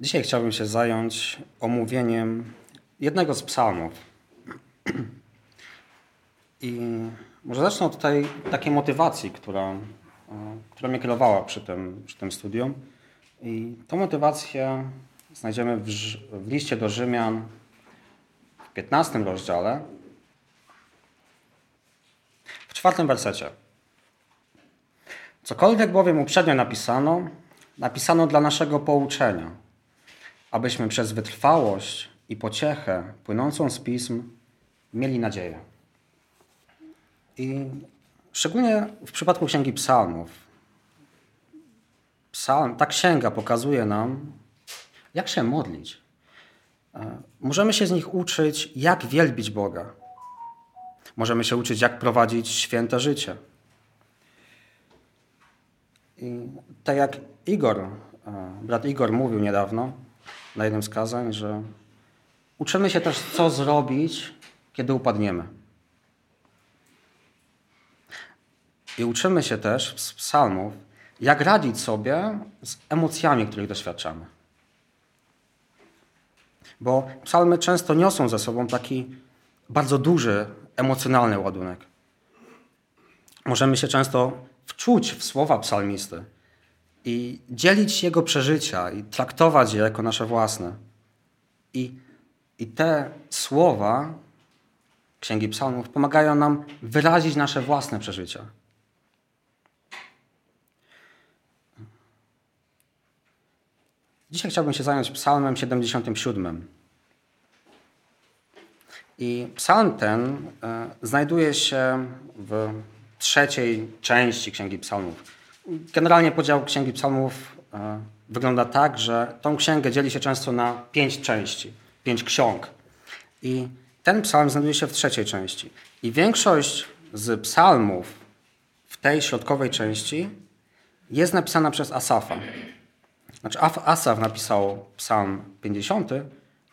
Dzisiaj chciałbym się zająć omówieniem jednego z psalmów. I może zacznę od tej takiej motywacji, która, e, która mnie kierowała przy tym, przy tym studium. I tą motywację znajdziemy w, w liście do Rzymian w 15 rozdziale, w czwartym wersecie. Cokolwiek bowiem uprzednio napisano, napisano dla naszego pouczenia, abyśmy przez wytrwałość i pociechę płynącą z pism mieli nadzieję. I szczególnie w przypadku Księgi Psalmów, psalm, ta księga pokazuje nam, jak się modlić. E, możemy się z nich uczyć, jak wielbić Boga. Możemy się uczyć, jak prowadzić święte życie. I tak jak Igor, e, brat Igor mówił niedawno na jednym z kazań, że uczymy się też, co zrobić, kiedy upadniemy. I uczymy się też z psalmów, jak radzić sobie z emocjami, których doświadczamy. Bo psalmy często niosą ze sobą taki bardzo duży emocjonalny ładunek. Możemy się często wczuć w słowa psalmisty i dzielić jego przeżycia i traktować je jako nasze własne. I, i te słowa Księgi Psalmów pomagają nam wyrazić nasze własne przeżycia. Dzisiaj chciałbym się zająć Psalmem 77. I psalm ten e, znajduje się w trzeciej części Księgi Psalmów. Generalnie podział Księgi Psalmów e, wygląda tak, że tą księgę dzieli się często na pięć części, pięć ksiąg. I ten psalm znajduje się w trzeciej części. I większość z psalmów w tej środkowej części jest napisana przez Asafa. Znaczy Asaf napisał psalm 50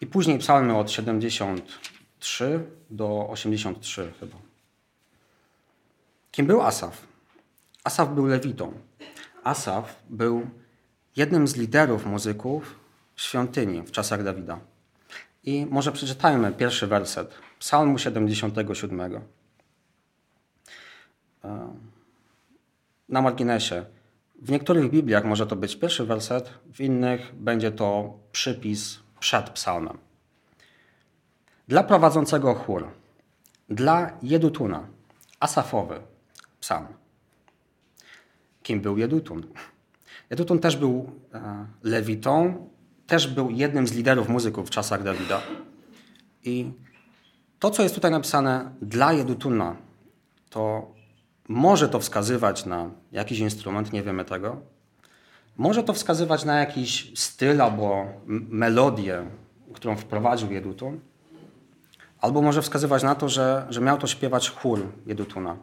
i później psalmy od 73 do 83 chyba. Kim był Asaf? Asaf był lewitą. Asaf był jednym z liderów muzyków świątyni w czasach Dawida. I może przeczytajmy pierwszy werset Psalmu 77. E, na marginesie. W niektórych Bibliach może to być pierwszy werset, w innych będzie to przypis przed psalmem. Dla prowadzącego chór, dla Jedutuna, Asafowy, psalm. Kim był Jedutun? Jedutun też był e, lewitą, też był jednym z liderów muzyków w czasach Dawida. I to, co jest tutaj napisane dla Jedutuna, to może to wskazywać na jakiś instrument, nie wiemy tego. Może to wskazywać na jakiś styl albo melodię, którą wprowadził Jedutun. Albo może wskazywać na to, że, że miał to śpiewać chór Jedutuna.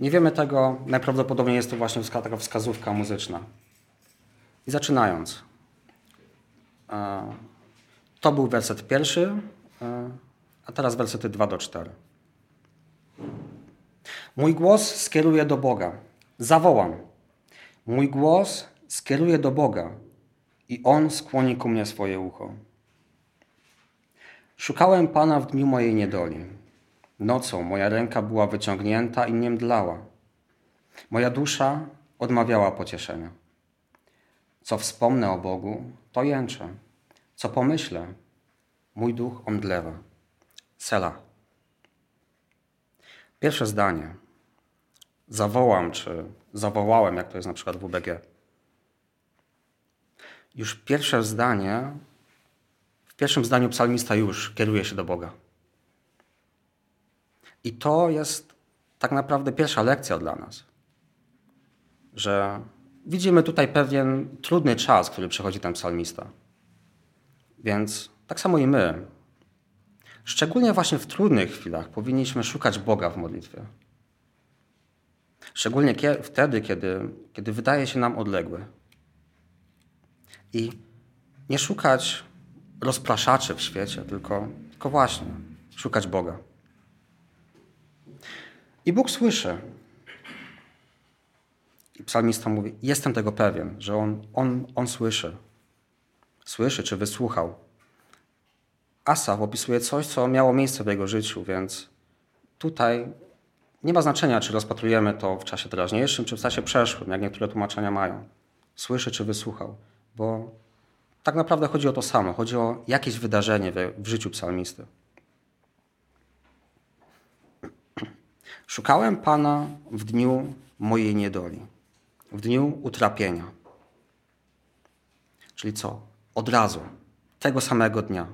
Nie wiemy tego, najprawdopodobniej jest to właśnie taka wskazówka muzyczna. I zaczynając. E, to był werset pierwszy, e, a teraz wersety 2 do 4. Mój głos skieruję do Boga. Zawołam. Mój głos skieruję do Boga i On skłoni ku mnie swoje ucho. Szukałem Pana w dniu mojej niedoli. Nocą moja ręka była wyciągnięta i nie mdlała. Moja dusza odmawiała pocieszenia. Co wspomnę o Bogu, to jęczę. Co pomyślę, mój duch omdlewa. Sela. Pierwsze zdanie. Zawołam, czy zawołałem, jak to jest na przykład w UBG. Już pierwsze zdanie, w pierwszym zdaniu psalmista już kieruje się do Boga. I to jest tak naprawdę pierwsza lekcja dla nas, że widzimy tutaj pewien trudny czas, który przechodzi ten psalmista. Więc tak samo i my, szczególnie właśnie w trudnych chwilach, powinniśmy szukać Boga w modlitwie. Szczególnie wtedy, kiedy, kiedy wydaje się nam odległy. I nie szukać rozpraszaczy w świecie, tylko, tylko właśnie szukać Boga. I Bóg słyszy. I psalmista mówi: Jestem tego pewien, że On, on, on słyszy. Słyszy czy wysłuchał. Asaf opisuje coś, co miało miejsce w jego życiu, więc tutaj nie ma znaczenia, czy rozpatrujemy to w czasie teraźniejszym, czy w czasie przeszłym, jak niektóre tłumaczenia mają. Słyszy czy wysłuchał, bo tak naprawdę chodzi o to samo. Chodzi o jakieś wydarzenie w życiu psalmisty. Szukałem Pana w dniu mojej niedoli, w dniu utrapienia. Czyli co? Od razu, tego samego dnia,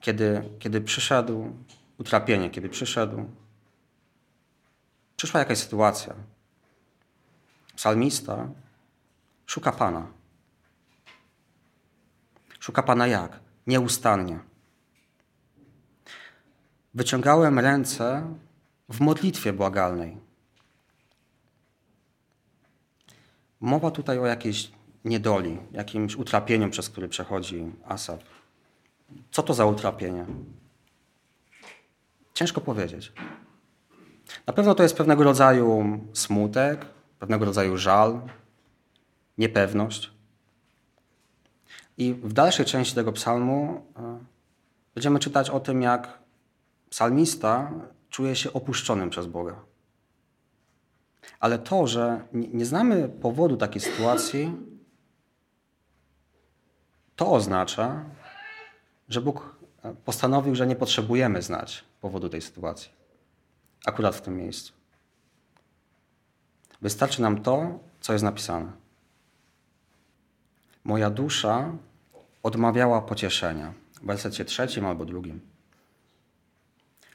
kiedy, kiedy przyszedł utrapienie, kiedy przyszedł, przyszła jakaś sytuacja. Psalmista szuka Pana. Szuka Pana jak? Nieustannie. Wyciągałem ręce w modlitwie błagalnej. Mowa tutaj o jakiejś niedoli, jakimś utrapieniu, przez który przechodzi Asaf. Co to za utrapienie? Ciężko powiedzieć. Na pewno to jest pewnego rodzaju smutek, pewnego rodzaju żal, niepewność. I w dalszej części tego psalmu e, będziemy czytać o tym, jak psalmista czuje się opuszczonym przez Boga. Ale to, że nie znamy powodu takiej sytuacji, to oznacza, że Bóg postanowił, że nie potrzebujemy znać powodu tej sytuacji. Akurat w tym miejscu. Wystarczy nam to, co jest napisane. Moja dusza odmawiała pocieszenia. W wersecie trzecim albo drugim.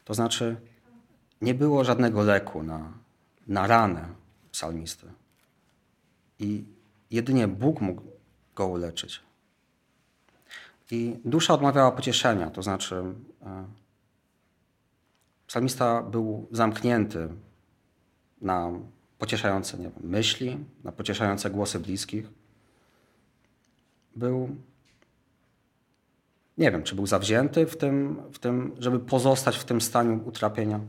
To znaczy, nie było żadnego leku na, na ranę psalmisty. I jedynie Bóg mógł go uleczyć. I dusza odmawiała pocieszenia, to znaczy e, psalmista był zamknięty na pocieszające wiem, myśli, na pocieszające głosy bliskich. Był, nie wiem, czy był zawzięty w tym, w tym żeby pozostać w tym stanie utrapienia.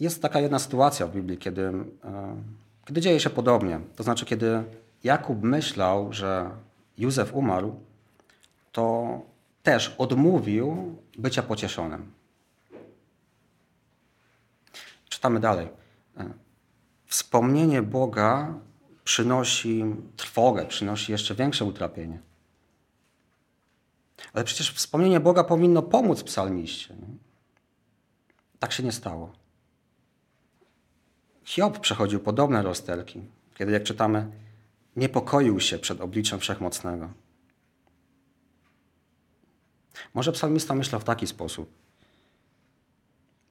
Jest taka jedna sytuacja w Biblii, kiedy, e, kiedy dzieje się podobnie. To znaczy, kiedy Jakub myślał, że Józef umarł, to też odmówił bycia pocieszonym. Czytamy dalej. E, wspomnienie Boga przynosi trwogę, przynosi jeszcze większe utrapienie. Ale przecież wspomnienie Boga powinno pomóc psalmiście. Tak się nie stało. Hiob przechodził podobne rozterki, kiedy, jak czytamy, niepokoił się przed obliczem Wszechmocnego. Może psalmista myślał w taki sposób.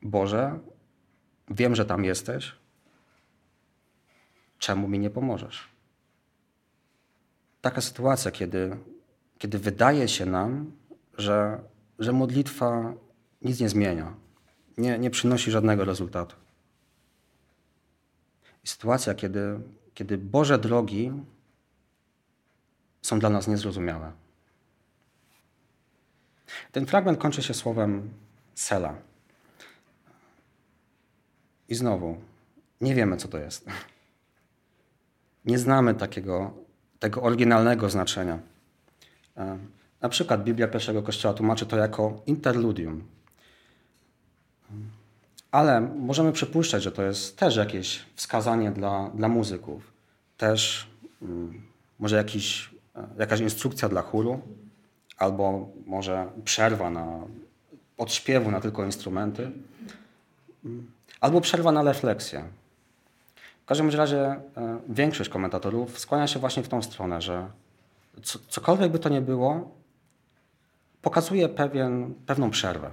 Boże, wiem, że tam jesteś. Czemu mi nie pomożesz? Taka sytuacja, kiedy, kiedy wydaje się nam, że, że modlitwa nic nie zmienia, nie, nie przynosi żadnego rezultatu. Sytuacja, kiedy, kiedy Boże drogi są dla nas niezrozumiałe. Ten fragment kończy się słowem Sela. I znowu, nie wiemy, co to jest. Nie znamy takiego, tego oryginalnego znaczenia. E, na przykład Biblia pierwszego Kościoła tłumaczy to jako interludium. Ale możemy przypuszczać, że to jest też jakieś wskazanie dla, dla muzyków. Też um, może jakiś, e, jakaś instrukcja dla chóru, albo może przerwa na odśpiewu na tylko instrumenty, albo przerwa na refleksję. W każdym razie e, większość komentatorów skłania się właśnie w tą stronę, że cokolwiek by to nie było, pokazuje pewien, pewną przerwę.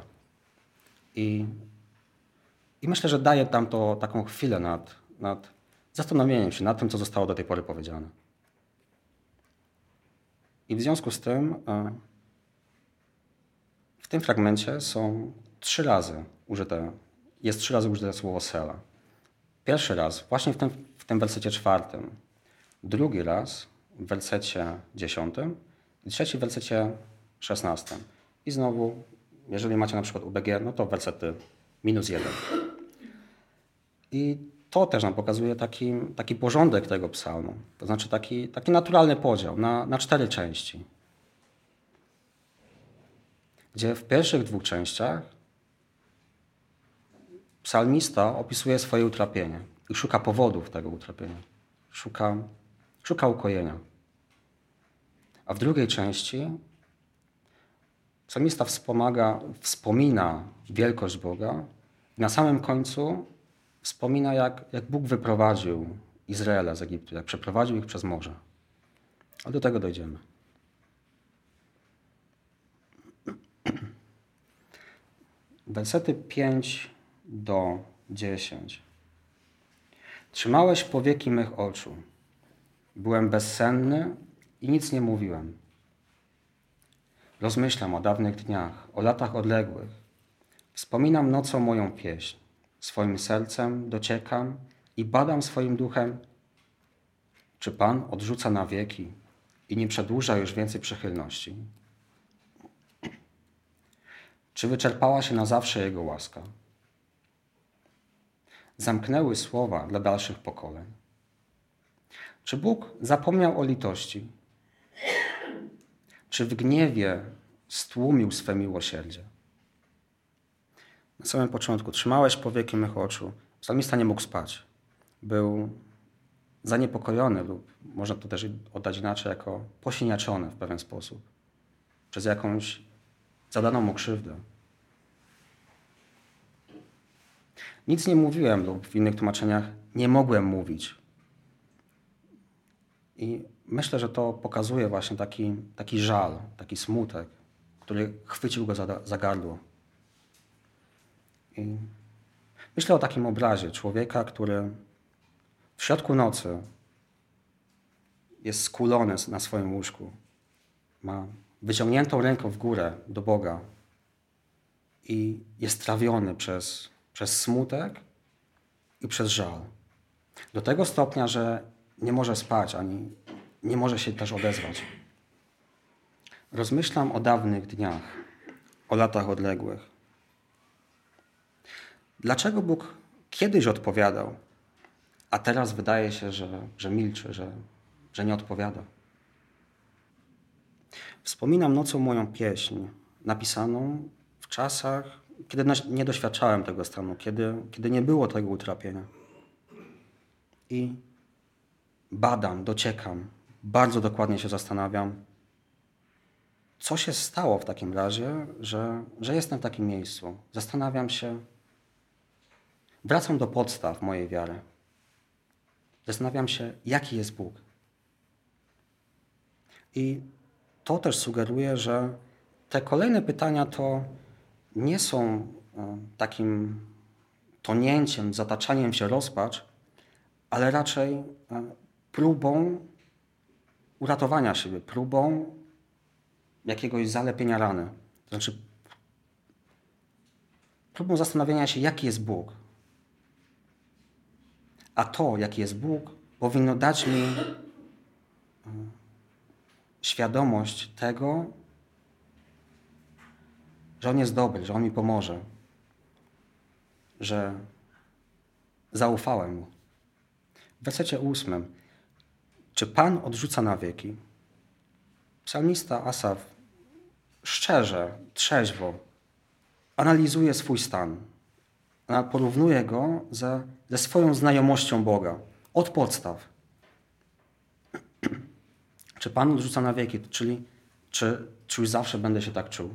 I i myślę, że daje tam to taką chwilę nad, nad zastanowieniem się nad tym, co zostało do tej pory powiedziane. I w związku z tym e, w tym fragmencie są trzy razy użyte, jest trzy razy użyte słowo sela. Pierwszy raz właśnie w tym, w tym wersecie czwartym, drugi raz w wersecie dziesiątym i trzeci w wersecie szesnastym. I znowu, jeżeli macie na przykład UBG, no to wersety minus jeden. I to też nam pokazuje taki, taki porządek tego psalmu. To znaczy taki, taki naturalny podział na, na cztery części. Gdzie w pierwszych dwóch częściach psalmista opisuje swoje utrapienie i szuka powodów tego utrapienia. Szuka, szuka ukojenia. A w drugiej części psalmista wspomaga, wspomina wielkość Boga i na samym końcu wspomina, jak, jak Bóg wyprowadził Izraela z Egiptu, jak przeprowadził ich przez morze. Ale do tego dojdziemy. Wersety 5 do 10. Trzymałeś powieki mych oczu. Byłem bezsenny i nic nie mówiłem. Rozmyślam o dawnych dniach, o latach odległych. Wspominam nocą moją pieśń. Swoim sercem dociekam i badam swoim duchem, czy Pan odrzuca na wieki i nie przedłuża już więcej przychylności. Czy wyczerpała się na zawsze Jego łaska? Zamknęły słowa dla dalszych pokoleń. Czy Bóg zapomniał o litości? Czy w gniewie stłumił swe miłosierdzie? Na samym początku trzymałeś powieki mych oczu. Psalmista nie mógł spać. Był zaniepokojony lub można to też oddać inaczej, jako posiniaczony w pewien sposób przez jakąś zadaną mu krzywdę. Nic nie mówiłem lub w innych tłumaczeniach nie mogłem mówić. I myślę, że to pokazuje właśnie taki, taki żal, taki smutek, który chwycił go za, za gardło. I myślę o takim obrazie człowieka, który w środku nocy jest skulony na swoim łóżku. Ma wyciągniętą ręką w górę do Boga i jest trawiony przez, przez smutek i przez żal. Do tego stopnia, że nie może spać ani nie może się też odezwać. Rozmyślam o dawnych dniach, o latach odległych. Dlaczego Bóg kiedyś odpowiadał, a teraz wydaje się, że, że milczy, że, że nie odpowiada? Wspominam nocą moją pieśń, napisaną w czasach, kiedy nie doświadczałem tego stanu, kiedy, kiedy nie było tego utrapienia. I badam, dociekam, bardzo dokładnie się zastanawiam, co się stało w takim razie, że, że jestem w takim miejscu. Zastanawiam się, wracam do podstaw mojej wiary. Zastanawiam się, jaki jest Bóg. I to też sugeruje, że te kolejne pytania to nie są e, takim tonięciem, zataczaniem się rozpacz, ale raczej e, próbą uratowania siebie, próbą jakiegoś zalepienia rany. To znaczy próbą zastanowienia się, jaki jest Bóg. A to, jaki jest Bóg, powinno dać mi mm, świadomość tego, że On jest dobry, że On mi pomoże, że zaufałem Mu. W wersecie ósmym. Czy Pan odrzuca na wieki? Psalmista Asaf szczerze, trzeźwo analizuje swój stan. Porównuje go ze, ze swoją znajomością Boga od podstaw. czy Pan odrzuca na wieki? Czyli czy, czy już zawsze będę się tak czuł?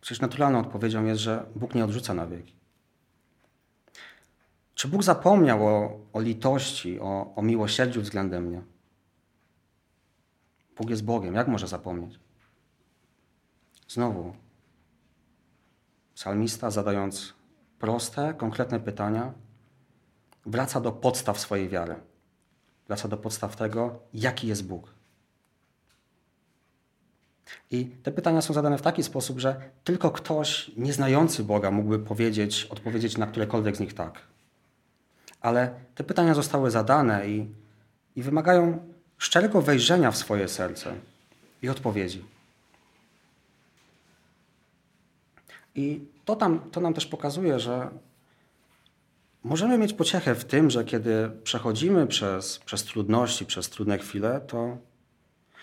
Przecież naturalną odpowiedzią jest, że Bóg nie odrzuca na wieki. Czy Bóg zapomniał o, o litości, o, o miłosierdziu względem mnie? Bóg jest Bogiem, jak może zapomnieć? Znowu, psalmista zadając proste, konkretne pytania, wraca do podstaw swojej wiary. Wraca do podstaw tego, jaki jest Bóg. I te pytania są zadane w taki sposób, że tylko ktoś nieznający Boga mógłby powiedzieć, odpowiedzieć na którekolwiek z nich tak ale te pytania zostały zadane i, i wymagają szczerego wejrzenia w swoje serce i odpowiedzi. I to, tam, to nam też pokazuje, że, możemy mieć pociechę w tym, że kiedy przechodzimy przez, przez trudności, przez trudne chwile, to,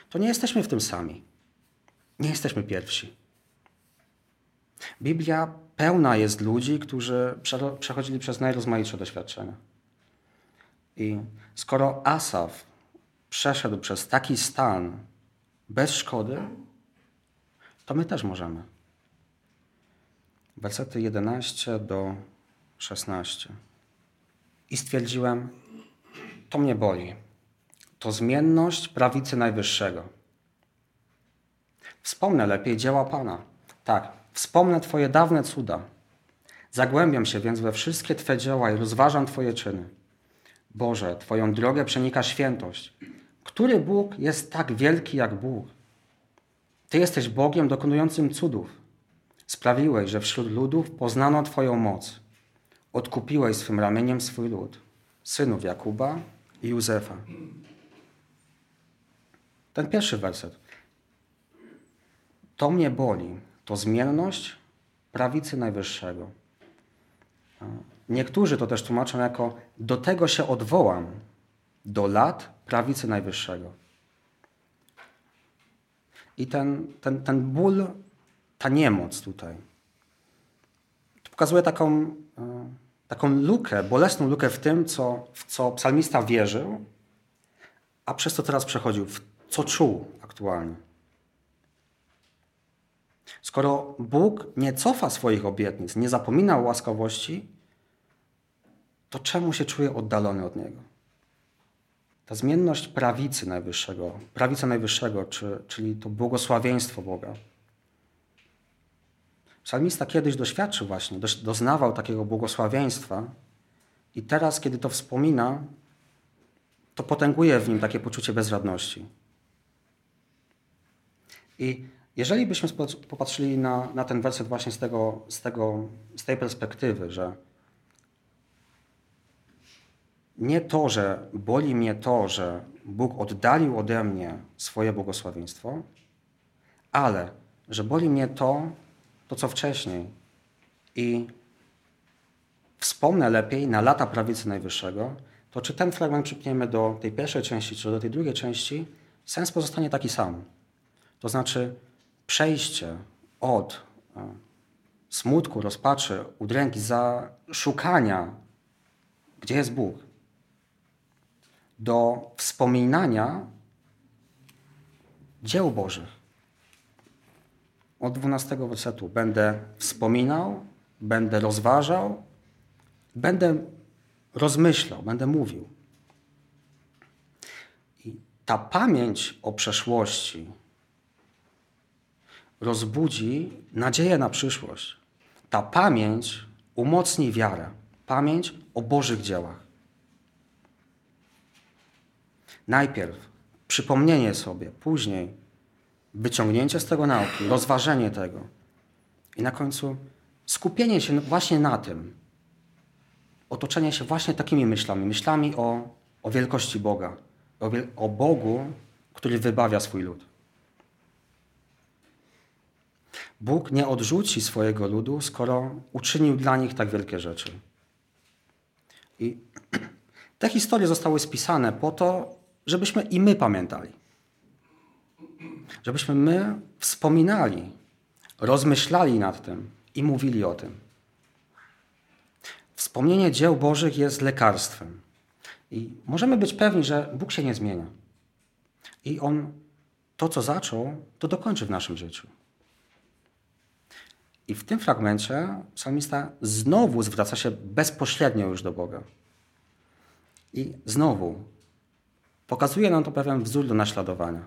to nie jesteśmy w tym sami. Nie jesteśmy pierwsi. Biblia pełna jest ludzi, którzy przechodzili przez najrozmaitsze doświadczenia. I skoro Asaf przeszedł przez taki stan bez szkody, to my też możemy. Wersety 11 do 16. I stwierdziłem, to mnie boli. To zmienność prawicy Najwyższego. Wspomnę lepiej dzieła Pana. Tak, wspomnę Twoje dawne cuda. Zagłębiam się więc we wszystkie Twe dzieła i rozważam Twoje czyny. Boże, Twoją drogę przenika świętość. Który Bóg jest tak wielki jak Bóg? Ty jesteś Bogiem dokonującym cudów. Sprawiłeś, że wśród ludów poznano Twoją moc. Odkupiłeś swym ramieniem swój lud, synów Jakuba i Józefa. Ten pierwszy werset. To mnie boli, to zmienność prawicy Najwyższego. Niektórzy to też tłumaczą jako do tego się odwołam, do lat prawicy Najwyższego. I ten, ten, ten ból, ta niemoc tutaj, to pokazuje taką, e, taką lukę, bolesną lukę w tym, co, w co psalmista wierzył, a przez to teraz przechodził, w co czuł aktualnie. Skoro Bóg nie cofa swoich obietnic, nie zapomina o łaskawości, to czemu się czuje oddalony od Niego? Ta zmienność prawicy Najwyższego, prawica Najwyższego, czy, czyli to błogosławieństwo Boga. Psalmista kiedyś doświadczył właśnie, doznawał takiego błogosławieństwa i teraz, kiedy to wspomina, to potęguje w nim takie poczucie bezradności. I jeżeli byśmy popatrzyli na, na ten werset właśnie z, tego, z, tego, z tej perspektywy, że nie to, że boli mnie to, że Bóg oddalił ode mnie swoje błogosławieństwo, ale że boli mnie to, to co wcześniej. I wspomnę lepiej na lata prawicy Najwyższego, to czy ten fragment przypniemy do tej pierwszej części, czy do tej drugiej części, sens pozostanie taki sam. To znaczy przejście od e, smutku, rozpaczy, udręki, za szukania, gdzie jest Bóg, do wspominania dzieł Bożych. Od 12 wersetu będę wspominał, będę rozważał, będę rozmyślał, będę mówił. I ta pamięć o przeszłości rozbudzi nadzieję na przyszłość. Ta pamięć umocni wiarę. Pamięć o Bożych dziełach. Najpierw przypomnienie sobie, później wyciągnięcie z tego nauki, rozważenie tego i na końcu skupienie się właśnie na tym, otoczenie się właśnie takimi myślami, myślami o, o wielkości Boga, o, o Bogu, który wybawia swój lud. Bóg nie odrzuci swojego ludu, skoro uczynił dla nich tak wielkie rzeczy. I te historie zostały spisane po to, żebyśmy i my pamiętali. Żebyśmy my wspominali, rozmyślali nad tym i mówili o tym. Wspomnienie dzieł Bożych jest lekarstwem. I możemy być pewni, że Bóg się nie zmienia. I On to, co zaczął, to dokończy w naszym życiu. I w tym fragmencie psalmista znowu zwraca się bezpośrednio już do Boga. I znowu Pokazuje nam to pewien wzór do naśladowania.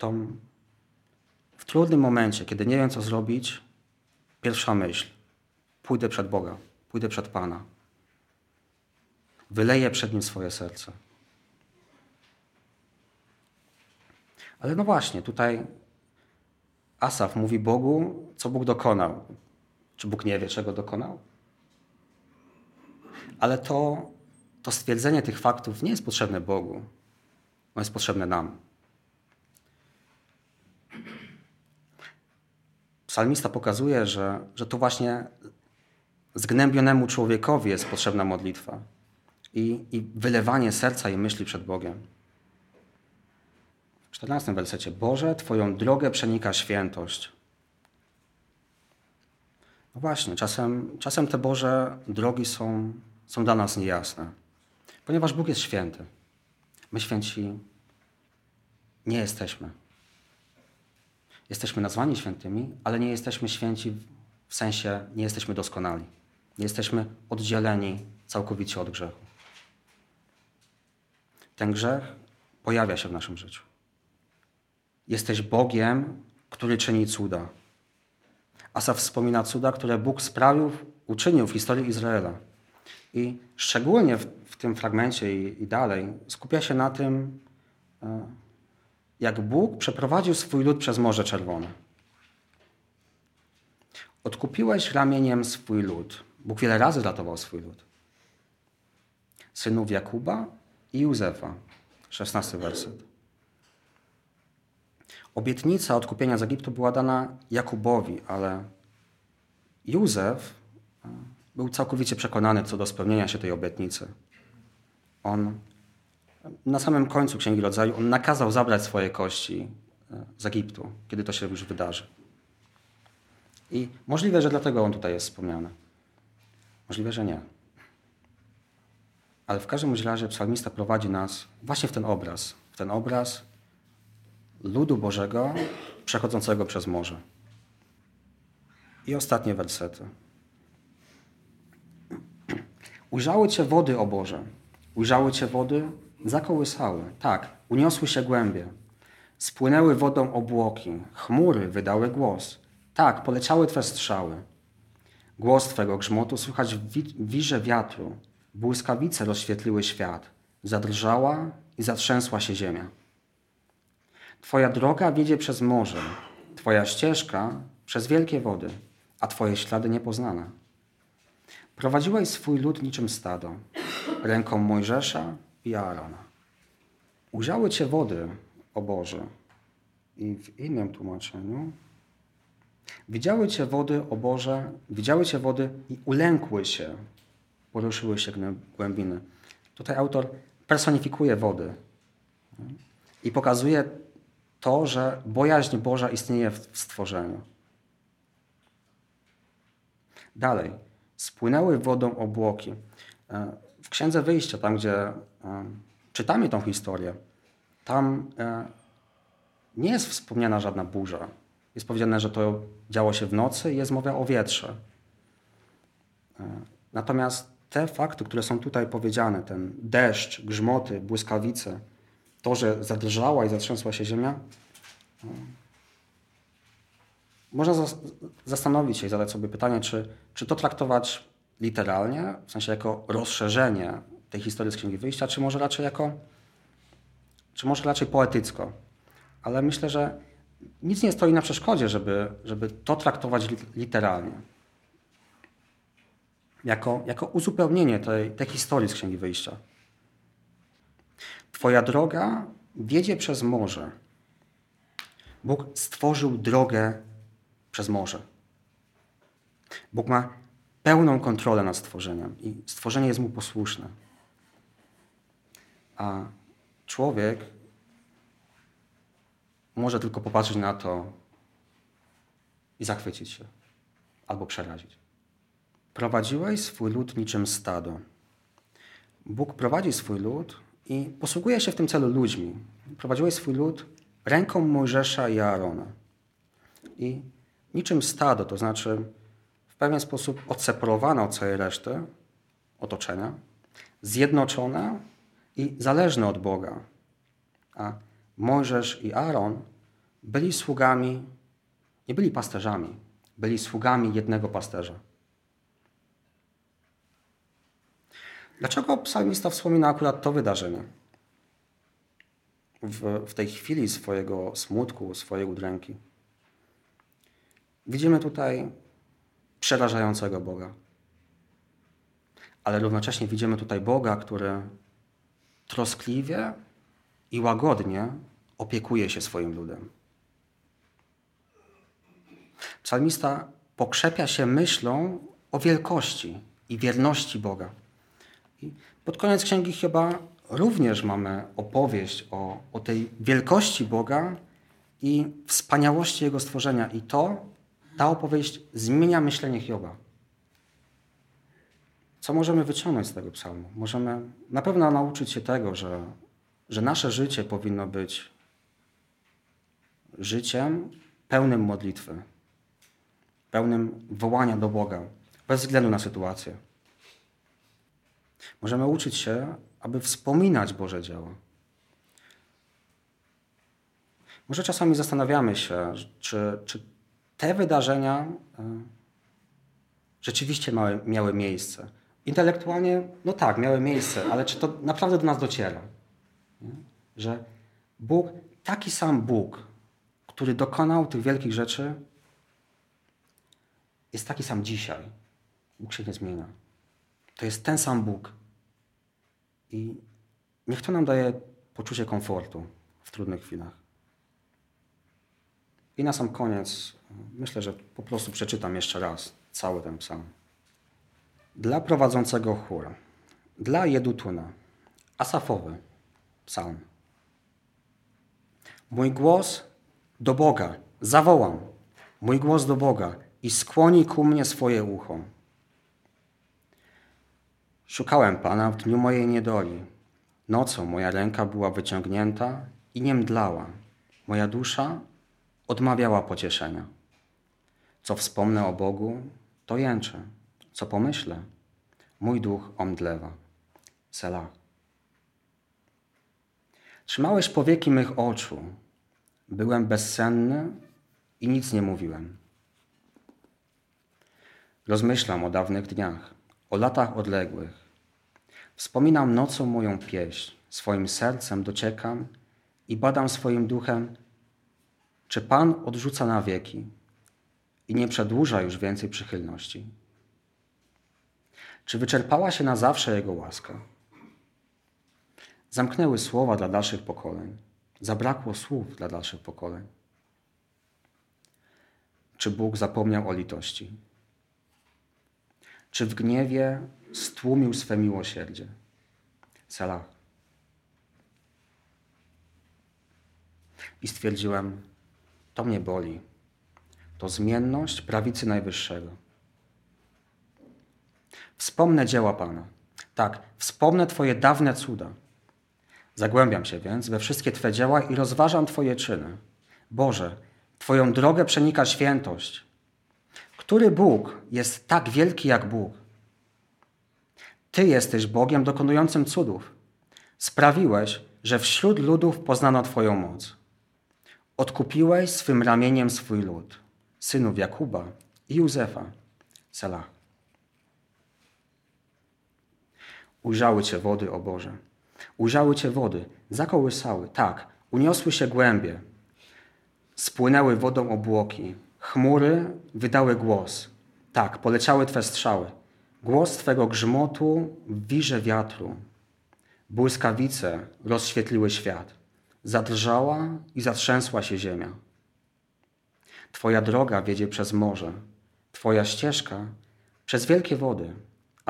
To w trudnym momencie, kiedy nie wiem, co zrobić, pierwsza myśl: pójdę przed Boga, pójdę przed Pana. Wyleję przed Nim swoje serce. Ale no właśnie, tutaj Asaf mówi Bogu, co Bóg dokonał. Czy Bóg nie wie, czego dokonał? Ale to to stwierdzenie tych faktów nie jest potrzebne Bogu, ono jest potrzebne nam. Psalmista pokazuje, że, że to właśnie zgnębionemu człowiekowi jest potrzebna modlitwa i, i wylewanie serca i myśli przed Bogiem. W 14 wersecie. Boże, Twoją drogę przenika świętość. No właśnie, czasem, czasem te Boże drogi są, są dla nas niejasne, ponieważ Bóg jest święty. My święci nie jesteśmy. Jesteśmy nazwani świętymi, ale nie jesteśmy święci w sensie nie jesteśmy doskonali. Nie jesteśmy oddzieleni całkowicie od grzechu. Ten grzech pojawia się w naszym życiu. Jesteś Bogiem, który czyni cuda. Asaf wspomina cuda, które Bóg sprawił, uczynił w historii Izraela. I szczególnie w, w tym fragmencie i, i, dalej skupia się na tym, e, jak Bóg przeprowadził swój lud przez Morze Czerwone. Odkupiłeś ramieniem swój lud. Bóg wiele razy ratował swój lud. Synów Jakuba i Józefa. 16 werset. Obietnica odkupienia z Egiptu była dana Jakubowi, ale Józef e, był całkowicie przekonany co do spełnienia się tej obietnicy. On na samym końcu Księgi Rodzaju on nakazał zabrać swoje kości e, z Egiptu, kiedy to się już wydarzy. I możliwe, że dlatego on tutaj jest wspomniany. Możliwe, że nie. Ale w każdym razie psalmista prowadzi nas właśnie w ten obraz. W ten obraz ludu Bożego przechodzącego przez morze. I ostatnie wersety. Ujrzały Cię wody, o Boże. Ujrzały Cię wody, zakołysały. Tak, uniosły się głębie. Spłynęły wodą obłoki. Chmury wydały głos. Tak, poleciały Twe strzały. Głos Twego grzmotu słychać w wirze wiatru. Błyskawice rozświetliły świat. Zadrżała i zatrzęsła się ziemia. Twoja droga wiedzie przez morze, Twoja ścieżka przez wielkie wody, a Twoje ślady niepoznane. Prowadziłeś swój lud niczym stado, ręką Mojżesza i Aarona. Ujrzały Cię wody, o Boże. I w innym tłumaczeniu Widziały Cię wody, o Boże, widziały Cię wody i ulękły się, poruszyły się głębiny. Tutaj autor personifikuje wody i pokazuje to, że bojaźń Boża istnieje w stworzeniu. Dalej. Spłynęły wodą obłoki. E, Księdze Wyjścia, tam gdzie e, czytamy tą historię, tam e, nie jest wspomniana żadna burza. Jest powiedziane, że to działo się w nocy i jest mowa o wietrze. Natomiast te fakty, które są tutaj powiedziane, ten deszcz, grzmoty, błyskawice, to, że zadrżała i zatrzęsła się ziemia, można zastanowić się i zadać sobie pytanie, czy, czy to traktować literalnie, w sensie jako rozszerzenie tej historii z Księgi Wyjścia, czy może raczej jako, czy może raczej poetycko. Ale myślę, że nic nie stoi na przeszkodzie, żeby, żeby to traktować literalnie. Jako, jako uzupełnienie tej, tej historii z Księgi Wyjścia. Twoja droga wiedzie przez morze. Bóg stworzył drogę przez morze. Bóg ma pełną kontrolę nad stworzeniem i stworzenie jest mu posłuszne. A człowiek może tylko popatrzeć na to i zachwycić się albo przerazić. Prowadziłeś swój lud niczym stado. Bóg prowadzi swój lud i posługuje się w tym celu ludźmi. Prowadziłeś swój lud ręką Mojżesza i Aarona. I niczym stado, to znaczy pewien sposób odseparowane od całej reszty otoczenia, zjednoczone i zależne od Boga. A Mojżesz i Aaron byli sługami, nie byli pasterzami, byli sługami jednego pasterza. Dlaczego psalmista wspomina akurat to wydarzenie? W, w tej chwili swojego smutku, swojej udręki. Widzimy tutaj przerażającego Boga. Ale równocześnie widzimy tutaj Boga, który troskliwie i łagodnie opiekuje się swoim ludem. Psalmista pokrzepia się myślą o wielkości i wierności Boga. I pod koniec księgi chyba również mamy opowieść o, o tej wielkości Boga i wspaniałości Jego stworzenia. I to, ta opowieść zmienia myślenie Hioba. Co możemy wyciągnąć z tego psalmu? Możemy na pewno nauczyć się tego, że, że nasze życie powinno być życiem pełnym modlitwy, pełnym wołania do Boga, bez względu na sytuację. Możemy uczyć się, aby wspominać Boże dzieło. Może czasami zastanawiamy się, czy, czy te wydarzenia e, rzeczywiście miały, miały miejsce. Intelektualnie, no tak, miały miejsce, ale czy to naprawdę do nas dociera? Nie? Że Bóg, taki sam Bóg, który dokonał tych wielkich rzeczy, jest taki sam dzisiaj. Bóg się nie zmienia. To jest ten sam Bóg. I niech to nam daje poczucie komfortu w trudnych chwilach. I na sam koniec myślę, że po prostu przeczytam jeszcze raz cały ten psalm. Dla prowadzącego chór, dla Jedutuna, Asafowy psalm. Mój głos do Boga, zawołam, mój głos do Boga i skłoni ku mnie swoje ucho. Szukałem Pana w dniu mojej niedoli. Nocą moja ręka była wyciągnięta i nie mdlała. Moja dusza odmawiała pocieszenia. Co wspomnę o Bogu, to jęczę. Co pomyślę, mój duch omdlewa. Selah. Trzymałeś powieki mych oczu. Byłem bezsenny i nic nie mówiłem. Rozmyślam o dawnych dniach, o latach odległych. Wspominam nocą moją pieśń, swoim sercem dociekam i badam swoim duchem, czy Pan odrzuca na wieki i nie przedłuża już więcej przychylności. Czy wyczerpała się na zawsze Jego łaska? Zamknęły słowa dla dalszych pokoleń. Zabrakło słów dla dalszych pokoleń. Czy Bóg zapomniał o litości? Czy w gniewie stłumił swe miłosierdzie? Selah. I stwierdziłem, to mnie boli. To zmienność prawicy Najwyższego. Wspomnę dzieła Pana. Tak, wspomnę Twoje dawne cuda. Zagłębiam się więc we wszystkie Twe dzieła i rozważam Twoje czyny. Boże, Twoją drogę przenika świętość. Który Bóg jest tak wielki jak Bóg? Ty jesteś Bogiem dokonującym cudów. Sprawiłeś, że wśród ludów poznano Twoją moc. Odkupiłeś swym ramieniem swój lud, synów Jakuba i Józefa. Selah. Ujrzały Cię wody, o Boże. Ujrzały Cię wody, zakołysały, tak, uniosły się głębie. Spłynęły wodą obłoki, chmury wydały głos. Tak, poleciały Twe strzały. Głos Twego grzmotu w wirze wiatru. Błyskawice rozświetliły świat. Zadrżała i zatrzęsła się ziemia. Twoja droga wiedzie przez morze, Twoja ścieżka przez wielkie wody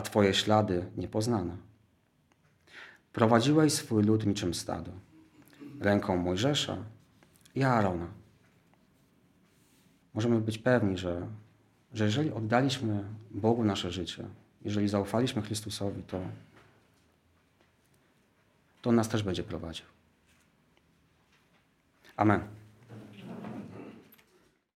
a Twoje ślady niepoznane. Prowadziłeś swój lud niczym stado, ręką Mojżesza i Aarona. Możemy być pewni, że, że jeżeli oddaliśmy Bogu nasze życie, jeżeli zaufaliśmy Chrystusowi, to, to On nas też będzie prowadził. Amen.